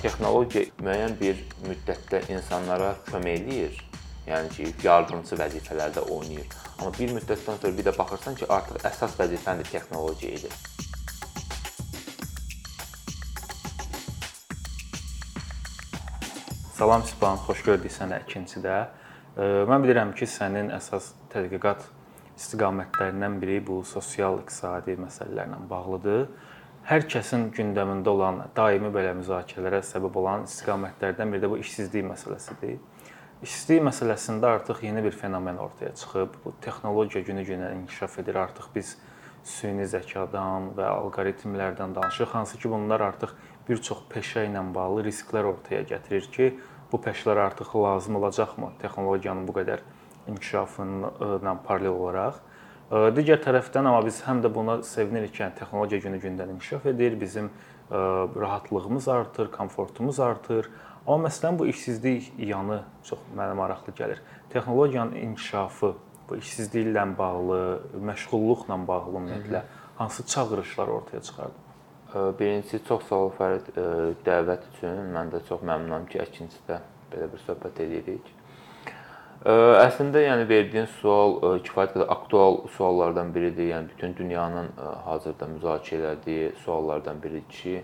texnologiya müəyyən bir müddətdə insanlara kömək eləyir. Yəni ki, yardımçı vəzifələrdə oynayır. Amma bir müddətdən sonra bir də baxırsan ki, artıq əsas vəzifəni də texnologiya edir. Salam Sibhan, xoş gördük səni ikincidə. Mən bilirəm ki, sənin əsas tədqiqat istiqamətlərindən biri bu sosial-iqtisadi məsələlərlə bağlıdır. Hər kəsin gündəmində olan, daimi belə müzakirələrə səbəb olan istiqamətlərdən biri də bu işsizlik məsələsidir. İşsizlik məsələsində artıq yeni bir fenomen ortaya çıxıb. Bu texnologiya günü-günə inkişaf edir. Artıq biz süni zəkadan və alqoritmlərdən danışırıq, hansı ki, bunlar artıq bir çox peşə ilə bağlı risklər ortaya gətirir ki, bu peşələr artıq lazım olacaqmı texnologiyanın bu qədər inkişafına paralel olaraq? Digər tərəfdən amma biz həm də buna sevinirik ki, yəni texnologiya günü-gündən inkişaf edir, bizim rahatlığımız artır, komfortumuz artır. Amma məsələn bu işsizlik yanı çox mənə maraqlı gəlir. Texnologiyanın inkişafı bu işsizliklə bağlı, məşğulluqla bağlı ümumiyyətlə hansı çağırışlar ortaya çıxardı? Birincisi çox sağ ol Fərid dəvət üçün. Mən də çox məmnunam ki, ikincidə belə bir söhbət edirik. Əslində yəni verdiyin sual kifayət qədər aktual suallardan biridir. Yəni bütün dünyanın hazırda müzakirə etdiyi suallardan biridir ki,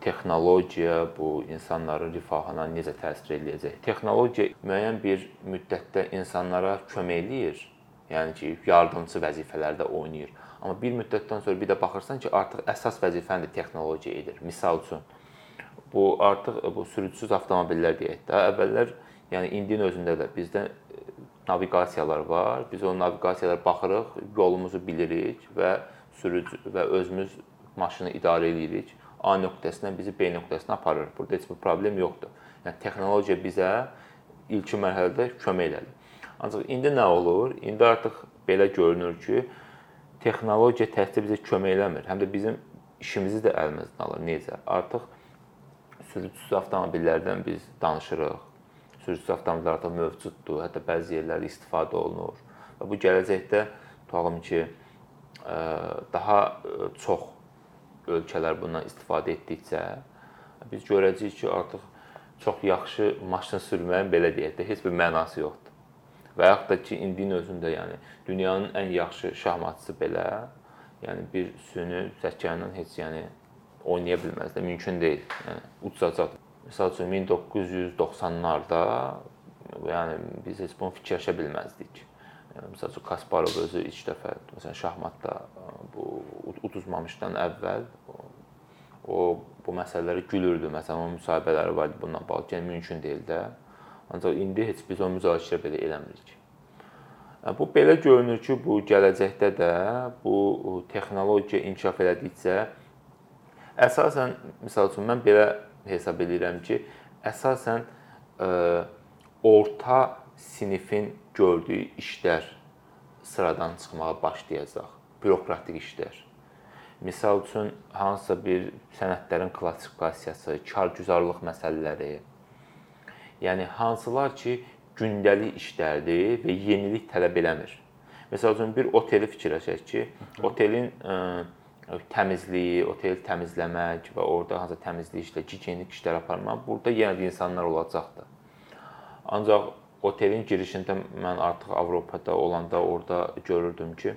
texnologiya bu insanların rifahına necə təsir eləyəcək? Texnologiya müəyyən bir müddətdə insanlara kömək eləyir. Yəni ki, yardımçı vəzifələrdə oynayır. Amma bir müddətdən sonra bir də baxırsan ki, artıq əsas vəzifəni də texnologiya edir. Misal üçün bu artıq bu sürücüsüz avtomobillər deyək də, əvvəllər yəni indinin özündə də bizdə e, naviqasiyalar var. Biz o naviqasiyalara baxırıq, yolumuzu bilirik və sürücü və özümüz maşını idarə edirik. A nöqtəsindən bizi B nöqtəsinə aparır. Burada heç bir problem yoxdur. Yəni texnologiya bizə ilkin mərhələdə kömək elədi. Ancaq indi nə olur? İndi artıq belə görünür ki, texnologiya təkcə bizə kömək eləmir, həm də bizim işimizi də əlimizdən alır. Necə? Artıq sürücüsüz avtomobillərdən biz danışırıq. Sürücüsüz avtomobillər artıq mövcuddur, hətta bəzi yerlərdə istifadə olunur. Və bu gələcəkdə tutalım ki, daha çox ölkələr bundan istifadə etdikcə biz görəcəyik ki, artıq çox yaxşı maşın sürməyin belə deyək də heç bir mənası yoxdur və yaxud da ki, indinin özündə, yəni dünyanın ən yaxşı şahmatçısı belə, yəni bir süni zəka ilə heç yəni oynaya bilməz də, mümkün deyil. Yəni udzacaq. Məsəl üçün 1990-larda yəni biz heç bunu fikirləşə bilməzdik. Yəni məsəl üçün Kasparov özü ilk dəfə məsələn şahmatda bu uduzmamışdan əvvəl o bu məsələləri gülürdü. Məsələn, onun müsahibələri var idi bununla bağlı. Yəni mümkün deyil də. Ancaq indi heç biz o müzakirə belə eləmirik. Bu belə görünür ki, bu gələcəkdə də bu texnologiya inkişaf elədikcə əsasən məsəl üçün mən belə hesab edirəm ki, əsasən ə, orta sinifin gördüyü işlər sıradan çıxmağa başlayacaq. Bürokratik işlər. Misal üçün hansısa bir sənədlərin klassifikasiyası, kargüzarlıq məsələləri, Yəni hansılar ki, gündəlik işlərdir və yenilik tələb eləmir. Məsəl üçün bir oteli fikirləşək ki, otelin ə, e, təmizliyi, otel təmizləmək və orada hansı təmizlik işlə, gigiyenik işlər aparmaq, burada yenə də insanlar olacaqdır. Ancaq otelin girişində mən artıq Avropada olanda orada görürdüm ki,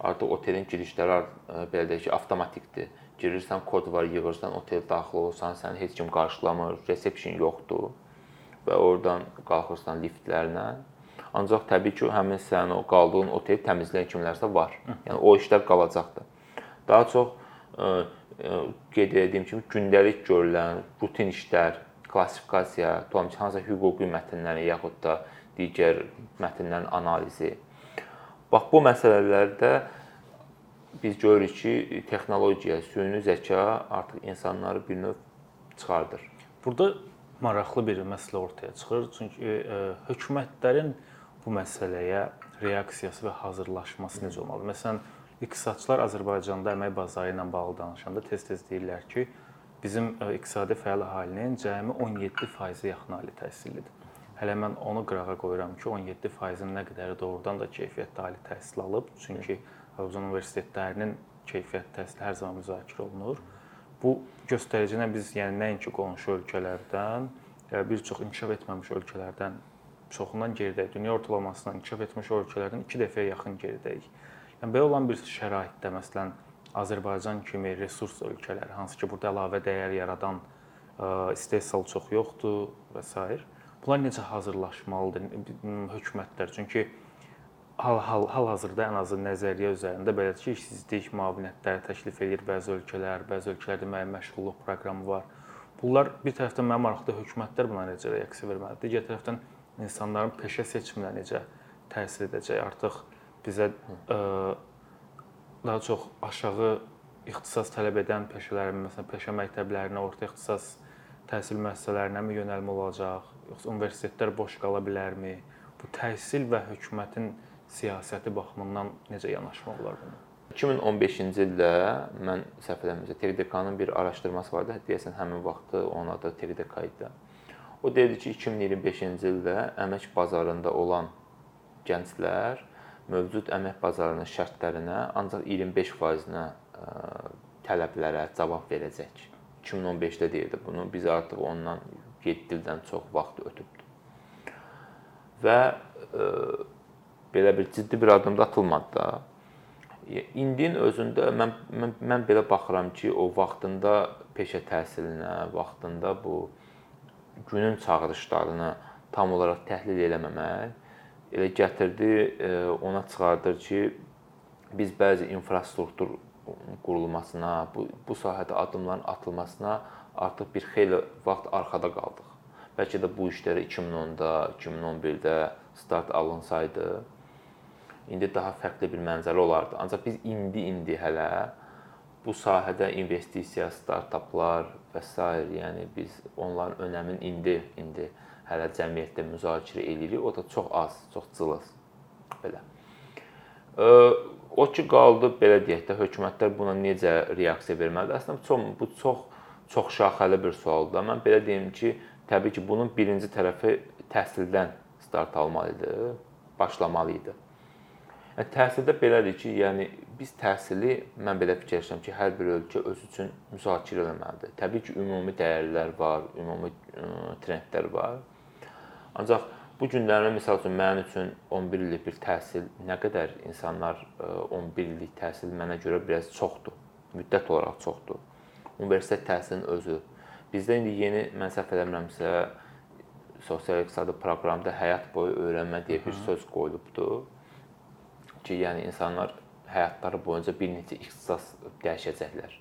artıq otelin girişləri e, belə deyək ki, avtomatikdir. Girirsən, kod var, yığırsan, otel daxil olsan, səni heç kim qarşılamır, resepsiyon yoxdur və oradan qalxırsan liftlərlə. Ancaq təbii ki, həmin sənin o qaldığın otel təmizləyən kimlərsə var. Yəni o işlər qalacaqdır. Daha çox ə, ə, qeyd etdiyim kimi gündəlik görülən rutin işlər, klassifikasiya, tutalım ki, hansısa hüquqi mətnlərin yaxud da digər mətnlərin analizi. Bax bu məsələlərdə biz görürük ki, texnologiya, süni zəka artıq insanları bir növ çıxardır. Burada maraqlı bir məsələ ortaya çıxır. Çünki ə, e, hökumətlərin bu məsələyə reaksiyası və hazırlaşması necə olmalı? Məsələn, iqtisadçılar Azərbaycanda əmək bazarı ilə bağlı danışanda tez-tez deyirlər ki, bizim e, iqtisadi fəal əhalinin cəmi 17%-ə yaxın ali təhsillidir. Hələ mən onu qırağa qoyuram ki, 17%-in nə qədəri doğrudan da keyfiyyətli ali təhsil alıb. Çünki Azərbaycan universitetlərinin keyfiyyətli təhsili hər zaman müzakirə olunur. Bu göstəricilə biz yəni nəinki qonşu ölkələrdən, bir çox inkişaf etməmiş ölkələrdən çoxundan geridəyik. Dünya ortalamasından inkişaf etmiş ölkələrdən 2 dəfəyə yaxın geridəyik. Yəni belə olan bir şəraitdə məsələn Azərbaycan kimi resurs ölkələri, hansı ki, burada əlavə dəyər yaradan istehsal çox yoxdur və s. Bunlar necə hazırlaşmalıdır hökumətlər? Çünki hal-hal hal-hazırda ən azı nəzəriyyə üzərində belə ki, işsizlik müavinətləri təklif edir bəzi ölkələr, bəzi ölkələrdə müəyyən məşğulluq proqramı var. Bunlar bir tərəfdən mənim maraqlı hökumətlər buna necə reaksiya verməlidir? Digər tərəfdən insanların peşə seçiminə necə təsir edəcək? Artıq bizə ə, daha çox aşağı ixtisas tələb edən peşələr, məsələn, peşə məktəblərinə, orta ixtisas təhsil müəssisələrinə mi yönəlmə olacaq, yoxsa universitetlər boş qala bilərmi? Bu təhsil və hökumətin siyasəti baxımından necə yanaşmaq olar buna? 2015-ci ildə mən səhv eləmirəmsə TDK-nın bir araşdırması vardı. Deyəsən həmin vaxtı onun adı TDK idi. O dedi ki, 2025-ci ildə əmək bazarında olan gənclər mövcud əmək bazarının şərtlərinə ancaq 25%-nə tələblərə cavab verəcək. 2015-də deyirdi bunu. Biz artıq ondan 7 ildən çox vaxt ötübdür. Və e, belə bir ciddi bir addım da atılmadı da. İndinin özündə mən, mən mən belə baxıram ki, o vaxtında peşə təhsilinə, vaxtında bu günün çağırışlarını tam olaraq təhlil eləməmək elə gətirdi, e, ona çıxardır ki, biz bəzi infrastruktur qurulmasına, bu bu sahədə addımların atılmasına artıq bir xeyli vaxt arxada qaldıq. Bəlkə də bu işlərə 2010-da, 2011-də start alınsaydı, indi daha fərqli bir mənzərə olardı. Ancaq biz indi-indi hələ bu sahədə investisiya, startaplar və s. yəni biz onların önəmin indi indi hələ cəmiyyətdə müzakirə eləyirik. O da çox az, çox cılız. Belə. O ki qaldı belə deyək də hökumətlər buna necə reaksiya verməlidir? Əslində çox bu çox çox şaxəli bir sualdır. Mən belə deyim ki, təbii ki, bunun birinci tərəfi təhsildən start almalı idi, başlamalı idi. Yəni təhsildə belədir ki, yəni biz təhsili mən belə fikirləşirəm ki, hər bir ölkə öz üçün müzakirə etməlidir. Təbii ki, ümumi dəyərlər var, ümumi trendlər var. Ancaq bu günlərdə məsəl üçün mənim üçün 11 illik bir təhsil nə qədər insanlar 11 e, illik təhsil mənə görə biraz çoxdur. Müddət olaraq çoxdur. Universitet təhsilinin özü. Bizdə indi yeni mən səhv eləmirəmsə sosial iqtisadi proqramda həyat boyu öyrənmə deyə bir söz qoyulubdu. Ki, yəni insanlar həyatları boyunca bir neçə ixtisas dəyişəcəklər.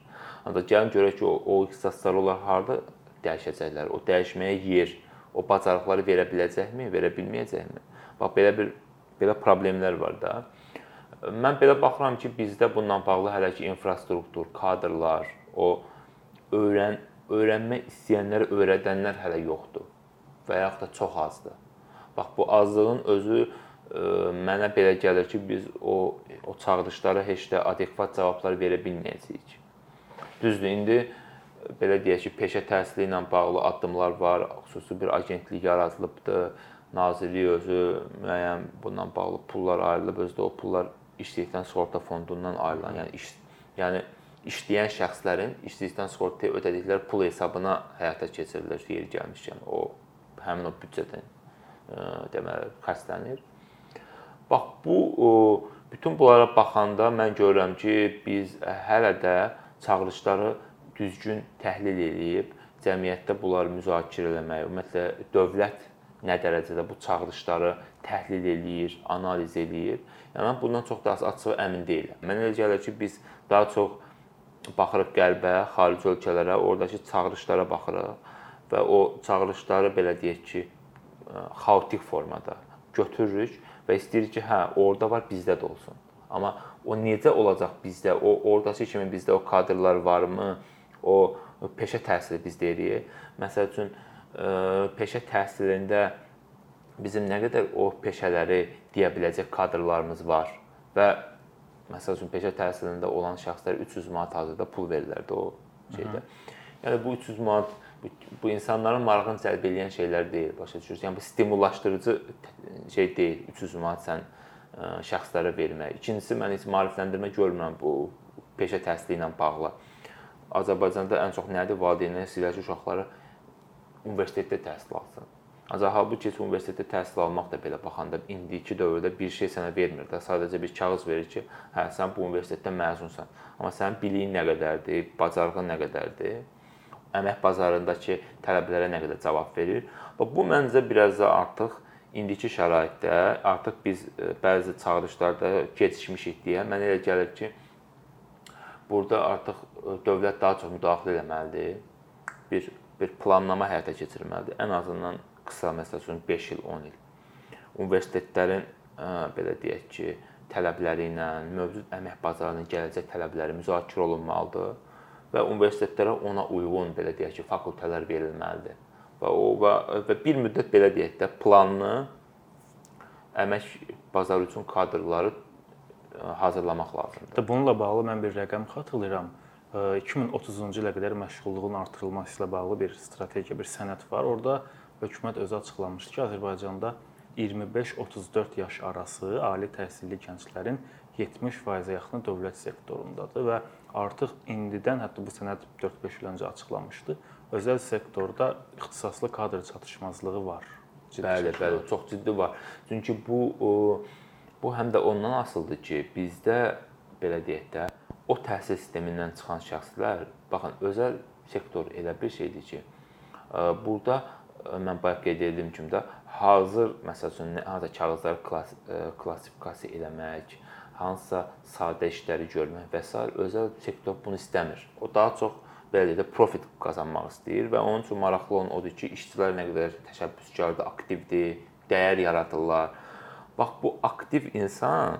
Ancaq gəlin görək ki, o, o ixtisaslar onlar harda dəyişəcəklər? O dəyişməyə yer o bacarıqları verə biləcəkmi, verə bilməyəcəkmi? Bax belə bir belə problemlər var da. Mən belə baxıram ki, bizdə bununla bağlı hələ ki infrastruktur, kadrlar, o öyrən öyrənmək istəyənlər, öyrədənlər hələ yoxdur və yaxud da çox azdır. Bax bu azlığın özü ə, e, mənə belə gəlir ki, biz o o çağırışlara heç də adekvat cavablar verə bilməyəcəyik. Düzdür, indi belə deyək ki, peşə təhsili ilə bağlı addımlar var, xüsusi bir agentlik yaradılıbdı. Nazirlik özü müəyyən bundan bağlı pullar ayrılıb, özü də o pullar işsizlikdən sığorta fondundan ayrılan, yəni iş yəni işləyən şəxslərin işsizlikdən sığortaya ödədikləri pul hesabına həyata keçirilir yeri gəlmişkən. O həmin o büdcədən e, deməli xərclənir. Bax bu bütün bunlara baxanda mən görürəm ki, biz hələ də çağırışları düzgün təhlil edib cəmiyyətdə bunları müzakirə etmək, ümumiyyətlə dövlət nə dərəcədə bu çağırışları təhlil eləyir, analiz eləyir. Yəni mən bundan çox da açıq əmin deyiləm. Mənə elə gəlir ki, biz daha çox baxırıq qəlbə, xarici ölkələrə, oradakı çağırışlara baxırıq və o çağırışları belə deyək ki, xaotik formada götürürük və istəyirik ki, hə, orada var, bizdə də olsun. Amma o necə olacaq bizdə? O oradakı kimi bizdə o kadrlar varmı? O peşə təhsili biz deyirik. Məsəl üçün peşə təhsilində bizim nə qədər o peşələri deyə biləcək kadrlarımız var və məsəl üçün peşə təhsilində olan şəxslər 300 manat hazırda pul verirlərdi o şeydə. Yəni bu 300 manat bu, bu insanların marağını cəlb edən şeylər deyil, başa düşürsüz? Yəni bu stimullaşdırıcı şey deyil. 300 manat sən ə, şəxslərə vermək. İkincisi mən heç maarifləndirmə görmürəm bu peşə təhsili ilə bağlı Azərbaycanda ən çox nədir? Valideynlər istəyirlər ki, uşaqları universitetdə təhsil alsın. Ancaq halbuki heç universitetdə təhsil almaq da belə baxanda indiki dövrdə bir şey sənə vermir də, sadəcə bir kağız verir ki, hə sən bu universitetdən məzunsan. Amma sənin biliyin nə qədərdir, bacarığın nə qədərdir? Əmək bazarındakı tələblərə nə qədər cavab verir? Və bu məncə biraz da artıq indiki şəraitdə artıq biz e, bəzi çağırışlarda gecikmişik deyə mənə elə gəlir ki, burada artıq e, dövlət daha çox müdaxilə etməlidir. Bir bir planlama həyata keçirməlidir. Ən azından qısa məsəl üçün 5 il, 10 il. Universitetlərin ə, belə deyək ki, tələbləri ilə mövcud əmək bazarının gələcək tələbləri müzakirə olunmalıdır və universitetlərə ona uyğun belə deyək ki, fakültələr verilməlidir. Və o və, və bir müddət belə deyək də planlı əmək bazarı üçün kadrları hazırlamaq lazımdır. Bununla bağlı mən bir rəqəm xatırlayıram. 2030-cu ilə qədər məşğulluğun artırılması ilə bağlı bir strategiya, bir sənəd var. Orda hökumət özü açıqlamışdı ki, Azərbaycanda 25-34 yaş arası ali təhsilli gənclərin 70%-ə yaxını dövlət sektorundadır və artıq indidən, hətta bu sənəd 4-5 il öncə açıqlanmışdı, özəl sektorda ixtisaslı kadr çatışmazlığı var. Ciddi bəli, bəli, çox ciddi var. Çünki bu bu həm də ondan asılıdır ki, bizdə belə deyək də o təhsil sistemindən çıxan şəxslər, baxın, özəl sektor elə bir şeydir ki, burada mən bayaq qeyd etdiyim kimi də hazır məsəl üçün hansısa kağızları klass klassifikasiya eləmək, hansısa sadə işləri görmək və s. özəl sektor bunu istəmir. O daha çox belə də profit qazanmaq istəyir və onun üçün maraqlı olan odur ki, işçilər nə qədər təşəbbüskardır, aktivdir, dəyər yaradırlar. Bax bu aktiv insan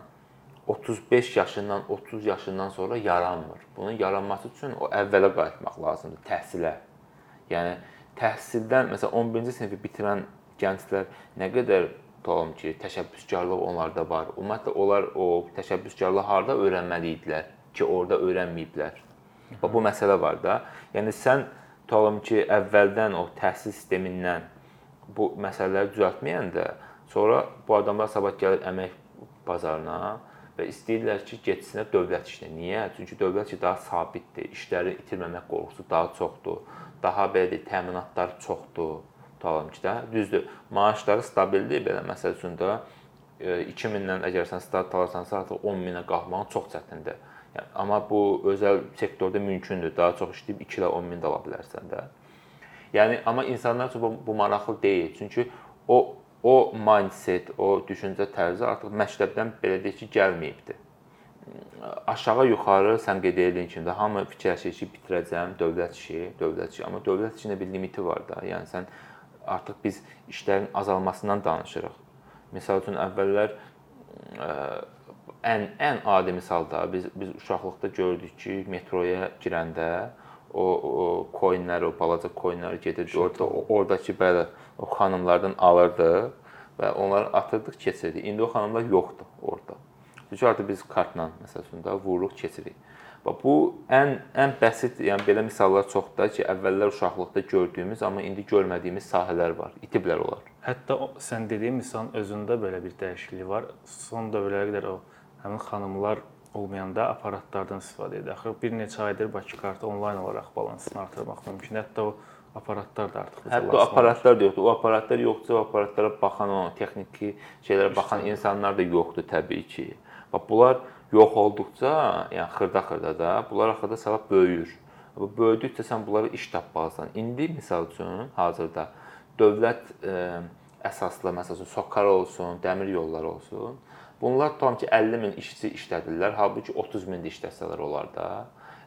35 yaşından 30 yaşından sonra yaranmır. Bunun yaranması üçün o əvvələ qayıtmaq lazımdır, təhsilə. Yəni təhsildən məsələn 11-ci sinifi bitirən gənclər nə qədər tutalım ki, təşəbbüskarlıq onlarda var. Ümumiyyətlə onlar o təşəbbüskarlığı harda öyrənməli idilər ki, orada öyrənməyiblər. Bax bu məsələ var da. Yəni sən tutalım ki, əvvəldən o təhsil sistemindən bu məsələləri düzəltməyəndə sonra bu adamlar sabah gəlir əmək bazarına və istəyirlər ki, getsinlər dövlət işinə. Niyə? Çünki dövlət işi daha sabitdir, işləri itirməmək qorxusu daha çoxdur, daha belə deyək, təminatlar çoxdur. Tutalım ki, də düzdür. Maaşları stabildir, belə məsəl üçün də 2000-dən e, əgər sən start alırsansa, artıq 10 minə qalxmağın çox çətindir. Yəni, amma bu özəl sektorda mümkündür. Daha çox işləyib 2 ilə 10 min də ala bilərsən də. Yəni amma insanlar üçün bu, bu maraqlı deyil. Çünki o o mindset, o düşüncə tərzi artıq məktəbdən belə deyək ki, gəlməyibdi. Aşağı yuxarı sən qeyd etdiyin kimi də hamı fikirləşir ki, bitirəcəm dövlət işi, dövlət işi, amma dövlət işində bir limiti var da. Yəni sən artıq biz işlərin azalmasından danışırıq. Məsəl üçün əvvəllər ən ən adi misalda biz biz uşaqlıqda gördük ki, metroya girəndə o, o koinlər, o balaca koinlər gedirdi orada, oradakı belə o xanımlardan alırdı və onları atırdıq, keçirdik. İndi o xanımlar yoxdur orada. Çünki artıq biz kartla məsələn də vururuq, keçirik. Və bu ən ən bəsit, yəni belə misallar çoxdur ki, əvvəllər uşaqlıqda gördüyümüz, amma indi görmədiyimiz sahələr var. İtiblər onlar. Hətta o, sən dediyin misalın özündə belə bir dəyişiklik var. Son dövrlərə qədər o həmin xanımlar olmayanda aparatlardan istifadə edir. Axı bir neçə aydır Bakı kartı onlayn olaraq balansını artırmaq mümkün. Hətta o aparatlar da artıq Hətta o aparatlar da yoxdur. O aparatlar yoxdursa, o aparatlara baxan, o texniki şeylərə baxan insanlar da yoxdur təbii ki. Bax bunlar yox olduqca, yəni xırda-xırda da bunlar axırda səbəb böyüyür. Bu böyüdükcə sən bunlara iş tapmalısan. İndi misal üçün hazırda dövlət ə, e, əsaslı məsələn sokar olsun, dəmir yolları olsun Bunlar tutam ki 50 min işçi işlədirlər, halbuki 30 min də işləsələr olar da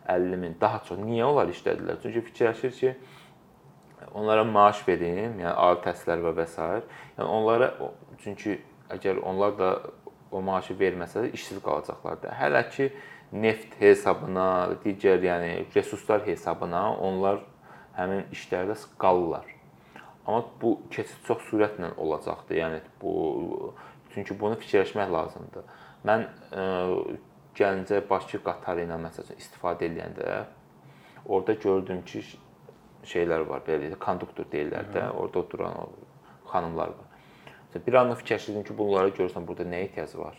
50 min daha çox. Niyə onlar işlədirlər? Çünki fikirləşir ki onlara maaş verim, yəni ali təhsillər və s. Yəni onlara çünki əgər onlar da o maaşı verməsələr işsiz qalacaqlar da. Hələ ki neft hesabına, digər yəni resurslar hesabına onlar həmin işlərdə qalırlar. Amma bu keçid çox sürətlə olacaqdı. Yəni bu Çünki bunu fikirləşmək lazımdır. Mən ə, e, Gəncə Bakı qatarı ilə məsələn istifadə edəndə orada gördüm ki, şeylər var, belə deyək, konduktor deyirlər də, orada oturan o xanımlar var. Bir anlıq fikirləşdim ki, bunlara görürsən burada nə ehtiyac var?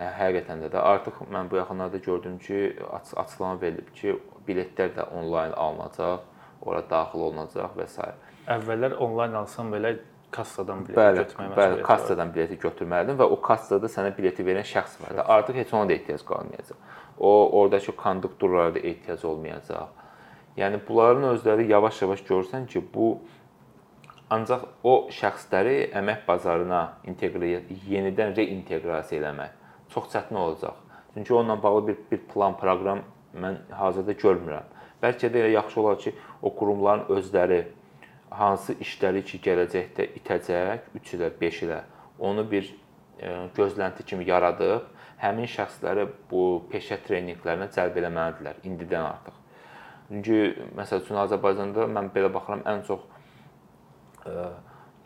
Həqiqətən də də artıq mən bu yaxınlarda gördüm ki, aç açıqlama verilib ki, biletlər də onlayn alınacaq, ora daxil olunacaq və s. Əvvəllər onlayn alsam belə kassadan bileti bəli, götürmək bəli, kassadan bileti götürməliydin və o kassada sənə bileti verən şəxs var da. Artıq heç ona da ehtiyac qalmayacaq. O oradakı konduktorlara da ehtiyac olmayacaq. Yəni bunların özləri yavaş-yavaş görürsən ki, bu ancaq o şəxsləri əmək bazarına inteqrasiya, yenidən reinteqrasiya eləmək çox çətin olacaq. Çünki onunla bağlı bir bir plan, proqram mən hazırda görmürəm. Bəlkə də elə yaxşı olar ki, o qurumların özləri hansı işləri ki, gələcəkdə itəcək 3 ilə, 5 ilə onu bir e, gözlənti kimi yaradıb həmin şəxsləri bu peşə treninqlərinə cəlb eləməlidirlər indidən artıq. Çünki məsəl üçün Azərbaycanda mən belə baxıram ən çox ə, e,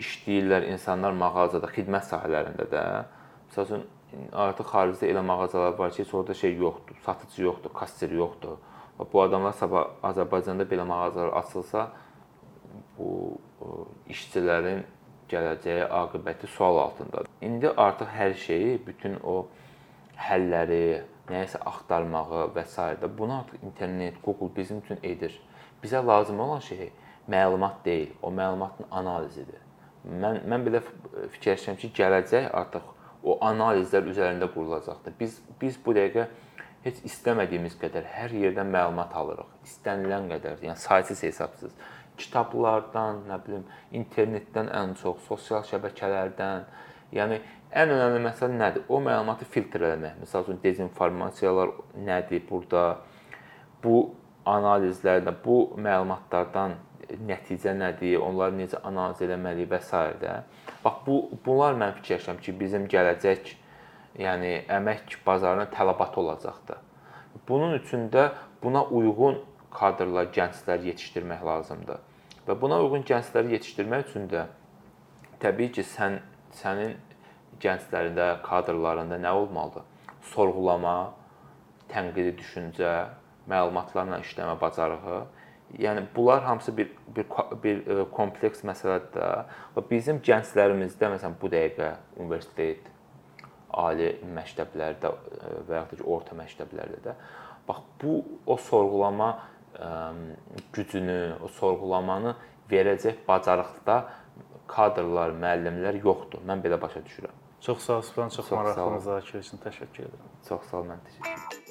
işləyirlər insanlar mağazada, xidmət sahələrində də. Məsəl üçün artıq xaricdə elə mağazalar var ki, heç orada şey yoxdur, satıcı yoxdur, kasser yoxdur. Bu adamlar sabah Azərbaycanda belə mağazalar açılsa, bu işçilərin gələcəyi aqibəti sual altındadır. İndi artıq hər şeyi, bütün o həlləri, nəyisə axtarmağı və s. də bunu artıq internet, Google bizim üçün edir. Bizə lazım olan şey məlumat deyil, o məlumatın analizidir. Mən mən belə fikirləşirəm ki, gələcək artıq o analizlər üzərində qurulacaqdır. Biz biz bu dəqiqə heç istəmədiyimiz qədər hər yerdən məlumat alırıq. İstənilən qədər, yəni saysız hesabsız kitablardan, nə bilim, internetdən ən çox, sosial şəbəkələrdən. Yəni ən önəmli məsələ nədir? O məlumatı filtr etmək. Məsəl üçün dezinformasiyalar nədir burada? Bu analizlərdə bu məlumatlardan nəticə nədir, onları necə analiz etməliyik və s. də. Bax bu bunlar mən fikirləşirəm ki, bizim gələcək yəni əmək bazarına tələbat olacaqdır. Bunun üçün də buna uyğun kadrlar, gənclər yetişdirmək lazımdır. Və buna uyğun gəncləri yetişdirmək üçün də təbii ki, sən sənin gənclərində, kadrlarında nə olmalıdır? Sorğulama, tənqidi düşüncə, məlumatlarla işləmə bacarığı Yəni bunlar hamısı bir bir bir e, kompleks məsələdir və bizim gənclərimizdə məsələn bu dəqiqə universitet, ali məktəblərdə e, və yaxud da ki, orta məktəblərdə də bax bu o sorğulama gücünü, o sorğulamanı verəcək bacarıqda kadrlar, müəllimlər yoxdur. Mən belə başa düşürəm. Çox sağ olun, çox, çox maraqlı müzakirə üçün təşəkkür edirəm. Çox sağ olun, mən təşəkkür edirəm.